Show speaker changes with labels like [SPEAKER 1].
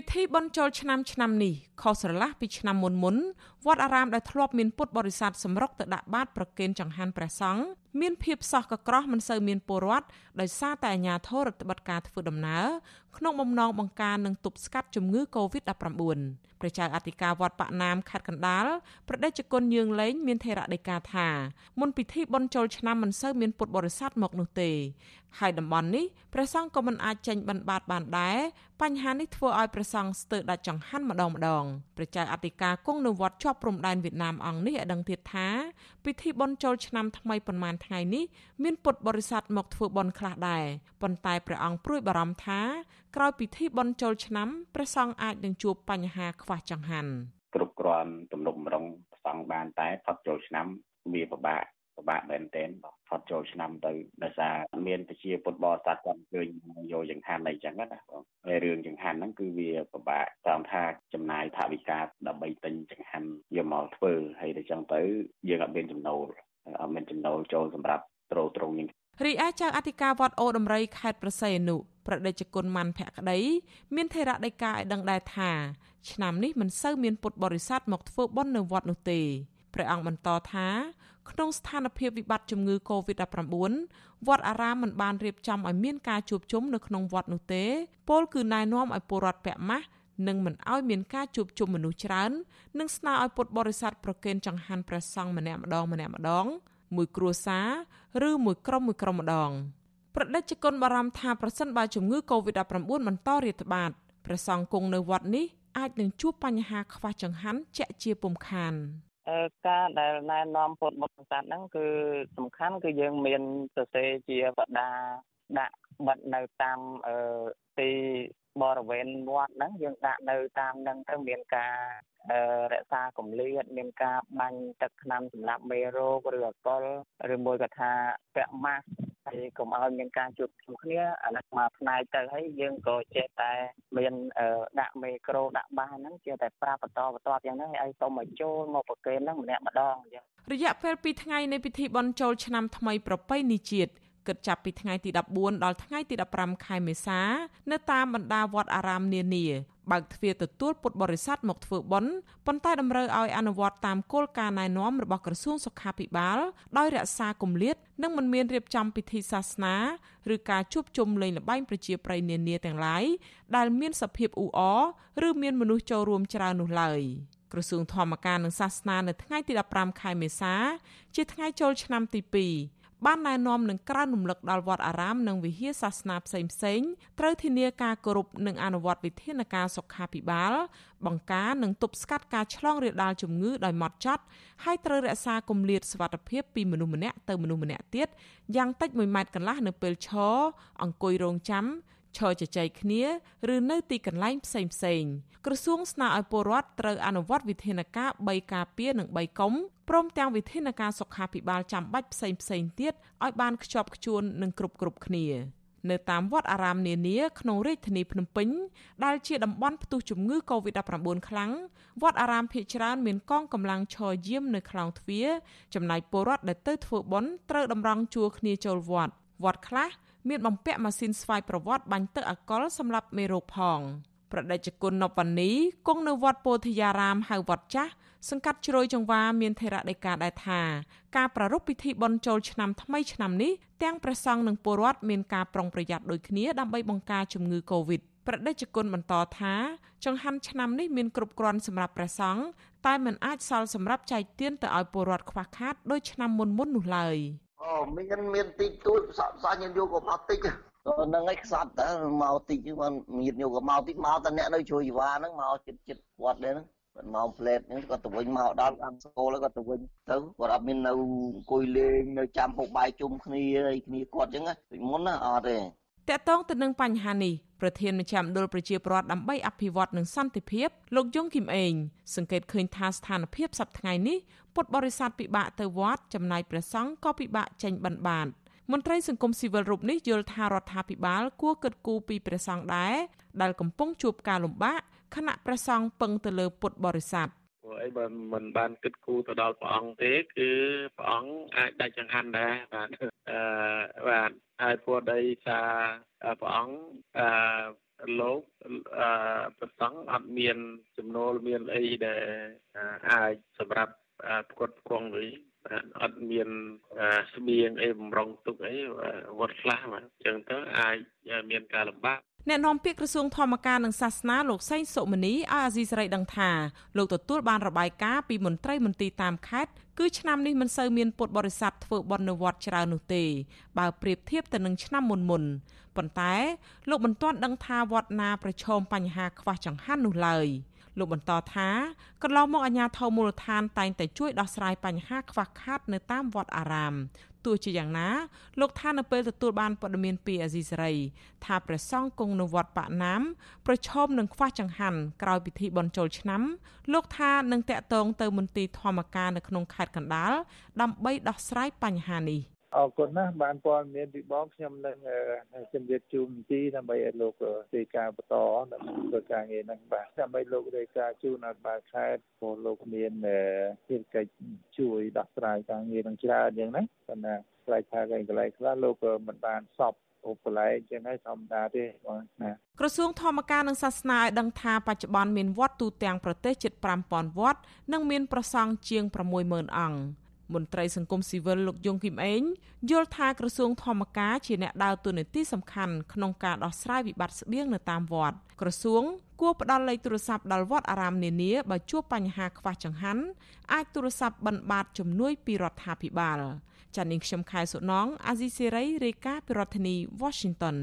[SPEAKER 1] ពិធីបុណ្យចូលឆ្នាំឆ្នាំនេះខុសស្រឡះពីឆ្នាំមុនមុនវត្តអារាមដែលធ្លាប់មានពុទ្ធបរិស័ទសម្រុកទៅដាក់បាតប្រគេនចង្ហាន់ព្រះសង្ឃ មានភាពសោះកក្រោះមិនសូវមានពលរដ្ឋដោយសារតែអាជ្ញាធររដ្ឋបတ်ការធ្វើដំណើរក្នុងបំណងបង្ការនិងទប់ស្កាត់ជំងឺ Covid-19 ព្រះចៅអធិការវត្តបាក់ណាមខេត្តកណ្ដាលប្រដេជគុណញឿងលេងមានថេរដីកាថាមុនពិធីបុណ្យចូលឆ្នាំមិនសូវមានពុទ្ធបរិស័ទមកនោះទេហើយតំបន់នេះព្រះសង្ឃក៏មិនអាចចេញបិណ្ឌបាតបានដែរបញ្ហានេះធ្វើឲ្យព្រះសង្ឃស្ទើរដាច់ចង្ហាន់ម្ដងម្ដងព្រះចៅអធិការគង់នៅវត្តជាប់ព្រំដែនវៀតណាមអង្គនេះឲ្យដឹងទៀតថាពិធីបុណ្យចូលឆ្នាំថ្មីប៉ុន្មានថ្ងៃនេះមានពុទ្ធបរិស័ទមកធ្វើបុណ្យខ្លះដែរប៉ុន្តែព្រះអង្គព្រួយបារម្ភថាក្រោយពិធីបុណ្យចូលឆ្នាំព្រះសង្ឃអាចនឹងជួបបញ្ហាខ្វះចង្ហាន់
[SPEAKER 2] គ្រប់គ្រាន់ទំនុកម្ដងសង្ឃបានតែផុតចូលឆ្នាំវាពិបាកពិបាកមែនទែនផុតចូលឆ្នាំទៅដោយសារមានប្រជាពុទ្ធបរិស័ទគាត់ឃើញយកចង្ហាន់អីចឹងណាបងហើយរឿងចង្ហាន់ហ្នឹងគឺវាពិបាកតាមថាចំណាយថវិកាដើម្បីទិញចង្ហាន់យកមកធ្វើហើយទៅចឹងទៅយើងអត់មានចំណូលអត់ មានចំណូលចូលសម្រាប់ត្រោត្រង់នេះ
[SPEAKER 1] រីឯចៅអធិការវត្តអូដំរីខេត្តប្រស័យអនុប្រដេជគុណម៉ាន់ភក្តីមានថេរដីកាឲ្យដឹងដែរថាឆ្នាំនេះមិនសូវមានពុទ្ធបរិស័ទមកធ្វើបុណ្យនៅវត្តនោះទេព្រះអង្គបន្តថាក្នុងស្ថានភាពវិបត្តិជំងឺ Covid-19 វត្តអារាមមិនបានរៀបចំឲ្យមានការជួបជុំនៅក្នុងវត្តនោះទេពលគឺណែនាំឲ្យពលរដ្ឋពាក់ម៉ាស់ និងមិនឲ្យមានការជួបជុំមនុស្សច្រើននិងស្នើឲ្យពុទ្ធបរិស័ទប្រគេនចង្ហាន់ព្រះសង្ឃម្នាក់ម្ដងម្នាក់ម្ដងមួយគ្រួសារឬមួយក្រុមមួយក្រុមម្ដងប្រដេជគុណបារម្ភថាប្រសិនបើជំងឺ Covid-19 បន្តរាតត្បាតព្រះសង្ឃគង់នៅវត្តនេះអាចនឹងជួបបញ្ហាខ្វះចង្ហាន់ជាក់ជាពុំខាន
[SPEAKER 3] ការដែលណែនាំពុទ្ធបរិស័ទហ្នឹងគឺសំខាន់គឺយើងមានសរសេរជាបដាដាក់បិទនៅតាមទី បរិវេណវត្តហ្នឹងយើងដាក់នៅតាមហ្នឹងទៅមានការរក្សាកម្លៀតមានការបាញ់ទឹកថ្នាំសម្រាប់មេរោគឬអកុលឬមួយក៏ថាពាក់ម៉ាស់ហើយកុំឲ្យមានការជួបជុំគ្នាអានេះមកផ្នែកទៅហើយយើងក៏ចេះតែមានដាក់មេក្រូដាក់បាសហ្នឹងចេះតែប្រាប់បន្តបន្តយ៉ាងហ្នឹងឲ្យសុំឲ្យចូលមកប្រកេនហ្នឹងម្នាក់ម្ដងអញ្ចឹង
[SPEAKER 1] រយៈពេល2ថ្ងៃនៃពិធីបុណ្យចូលឆ្នាំថ្មីប្រពៃណីជាតិ គិតចាប់ពីថ្ងៃទី14ដល់ថ្ងៃទី15ខែមេសា នៅតាមបណ្ដាវត្តអារាមនានាបើកទ្វារទទួលពុទ្ធបរិស័ទមកធ្វើបុណ្យប៉ុន្តែតម្រូវឲ្យអនុវត្តតាមគោលការណ៍ណែនាំរបស់ក្រសួងសុខាភិបាល ដោយរក្សាគម្លាត និងមិនមានរៀបចំពិធីសាសនាឬការជួបជុំលេងល្បែងប្រជាប្រិយនានាទាំងឡាយដែលមានសភាពអ៊ូអរឬមានមនុស្សចូលរួមច្រើននោះឡើយក្រសួងធម្មការនិងសាសនានៅថ្ងៃទី15ខែមេសា ជាថ្ងៃចូលឆ្នាំទី2 បានណែនាំនឹងក្រើនរំលឹកដល់វត្តអារាមនិងវិហារសាសនាផ្សេងផ្សេងត្រូវធានាការគោរពនិងអនុវត្តវិធានការសុខាភិបាល បង្ការនិងទប់ស្កាត់ការឆ្លងរាលដាលជំងឺដោយម៉ត់ចត់ហើយត្រូវរក្សាគម្លាតសុវត្ថិភាពពីមនុស្សម្នាក់ទៅមនុស្សម្នាក់ទៀតយ៉ាងតិច1ម៉ែត្រកន្លះនៅពេលឈរអង្គុយរងចាំ ឈរជជែកគ្នាឬនៅទីកន្លែងផ្សេងផ្សេងក្រសួងស្នើឲ្យពលរដ្ឋត្រូវអនុវត្តវិធានការ3ការពារនិង3កុំព្រមទាំងវិធានការសុខាភិបាលចាំបាច់ផ្សេងផ្សេងទៀតឲ្យបានខ្ជាប់ខ្ជួននិងគ្រប់គ្រប់គ្នានៅតាមវត្តអារាមនានាក្នុងរាជធានីភ្នំពេញដែលជាតំបន់ផ្ទុះជំងឺ Covid-19 ខ្លាំងវត្តអារាមភ ieck ច្រើនមានកងកម្លាំងឈរយាមនៅខ្លោងទ្វារចំណែកពលរដ្ឋដែលទៅធ្វើបុណ្យត្រូវតម្រង់ជួរគ្នាចូលវត្តវត្តខ្លះ មានបំពាក់ម៉ាស៊ីនស្វ័យប្រវត្តិបាញ់ទឹកអាល់កុលសម្រាប់មេរោគផងប្រដេជគុណនពនីគង់នៅវត្តពោធិយារាមហៅវត្តចាស់សង្កាត់ជ្រោយចង្វាមានថេរដីកាដែរថាការប្រារព្ធពិធីបុណ្យចូលឆ្នាំថ្មីឆ្នាំនេះទាំងព្រះសង្ឃនិងពលរដ្ឋមានការប្រុងប្រយ័ត្នដូចគ្នាដើម្បីបង្ការជំងឺ Covid ប្រដេជគុណបន្តថាចង្ហាន់ឆ្នាំនេះមានគ្រប់គ្រាន់សម្រាប់ព្រះសង្ឃតែមិនអាចសល់សម្រាប់ចែកទានទៅឲ្យពលរដ្ឋខ្វះខាតដោយឆ្នាំមុនមុននោះឡើយ
[SPEAKER 4] អូមានមានតិចតួចផ្សព្វផ្សាយញយកក៏មកតិចហ្នឹងឯងខ្សត់តើមកតិចហ្នឹងមានយកក៏មកតិចមកតែអ្នកនៅជួយជីវ៉ាហ្នឹងមកចិត្តចិត្តវត្តដែរហ្នឹងគាត់មកផ្លេតហ្នឹងគាត់ទៅវិញមកដល់អានស្គលគាត់ទៅវិញទៅគាត់អត់មាននៅអង្គុយលេងនៅចាំហូបបាយជុំគ្នាអីគ្នាគាត់អញ្ចឹងពីមុនណាអត់ទេ
[SPEAKER 1] តកតងទៅនឹងបញ្ហានេះ ប្រធានមជ្ឈមណ្ឌលប្រជាពលរដ្ឋដើម្បីអភិវឌ្ឍនិងសន្តិភាពលោកយងគឹមអេងសង្កេតឃើញថាស្ថានភាពសប្តាហ៍ថ្ងៃនេះពុទ្ធបរិស័ទពិបាកទៅវត្តចំណែកព្រះសង្ឃក៏ពិបាកចេញបិណ្ឌបាតមន្ត្រីសង្គមស៊ីវិលរូបនេះយល់ថារដ្ឋាភិបាលគួរគិតគូរពីព្រះសង្ឃដែរដែលកំពុងជួបការលំបាកខណៈព្រះសង្ឃពឹងទៅលើពុទ្ធបរិស័ទ
[SPEAKER 5] ព្រោះអីបើមិនបានគិតគូរទៅដល់ព្រះអង្គទេគឺព្រះអង្គអាចដាច់ចង្ហាន់ដែរបាទអឺបាទហើយព្រោះដីថាព្រះអង្គអឺលោកអឺប្រសង់អត់មានចំណូលមានអីដែលអាចសម្រាប់ផ្គត់ផ្គង់វិញអត់មានស្បៀងអីបំរុងទុកអីវត្តខ្លះបាទអញ្ចឹងទៅអាចមានការលំបាក
[SPEAKER 1] អ្នកនាំពាក្យក្រសួងធម្មការនិងសាសនាលោកសេងសុមនីឲ្យអាស៊ីសេរីដឹងថាលោកទទួលបានរបាយការណ៍ពីមន្ត្រីមន្ទីរតាមខេត្តគឺឆ្នាំនេះមិនសូវមានពុទ្ធបរិស័ទធ្វើបុណ្យនៅវត្តច្រើននោះទេ បើប្រៀបធៀបទៅនឹងឆ្នាំមុនមុនប៉ុន្តែលោកមិនទាន់ដឹងថាវត្តណាប្រឈមបញ្ហាខ្វះចង្ហាន់នោះឡើយលោកបន្តថាកន្លងមកអាជ្ញាធរមូលដ្ឋានតែងតែជួយដោះស្រាយបញ្ហាខ្វះខាតនៅតាមវត្តអារាម ទោះជាយ៉ាងណាលោកថានៅពេលទទួលបានព័ត៌មានពីអាស៊ីសេរីថាព្រះសង្ឃគង់នៅវត្តបាក់ណាមប្រឈមនឹងខ្វះចង្ហាន់ក្រោយពិធីបុណ្យចូលឆ្នាំលោកថានឹងតាក់ទងទៅមន្ទីរធម្មការនៅក្នុងខេត្តកណ្ដាលដើម្បីដោះស្រាយបញ្ហានេះ។
[SPEAKER 6] អរគុណណាស់បានព័ត៌មានពីបងខ្ញុំនឹងជំរាបជូនទីដើម្បីឲ្យលោករាយការណ៍បន្តដើម្បីធ្វើការងារហ្នឹងបាទដើម្បីលោករាយការណ៍ជូនអត់បាទខេត្តព្រោះលោកមានភារកិច្ចជួយដោះស្រាយការងារនឹងច្រើនយ៉ាងណាប៉ុន្តែខ្លាចថាកន្លែងខ្លះលោកមិនបានសពអូកន្លែងចឹងហើយធម្មតាទេបងណា
[SPEAKER 1] ក្រសួងធម្មការនិងសាសនាឲ្យដឹងថាបច្ចុប្បន្នមានវត្តទូទាំងប្រទេសជិត5000វត្តនិងមានប្រសង់ជាង60000អង្គ មន្ត្រីសង្គមស៊ីវិលលោកយងគឹមអេងយល់ថាក្រសួងធម្មការជាអ្នកដើរតួនាទីសំខាន់ក្នុងការដោះស្រាយវិបត្តិស្បៀងនៅតាមវត្តក្រសួងគួរផ្ដល់លេខទូរស័ព្ទដល់វត្តអារាមនានាបើជួបបញ្ហាខ្វះចង្ហាន់អាចទូរស័ព្ទបិណ្ឌបាតជំនួយពីរដ្ឋាភិបាលចាននាងខ្ញុំខែសុណងអាស៊ីសេរីរាយការណ៍ពីរដ្ឋធានី Washington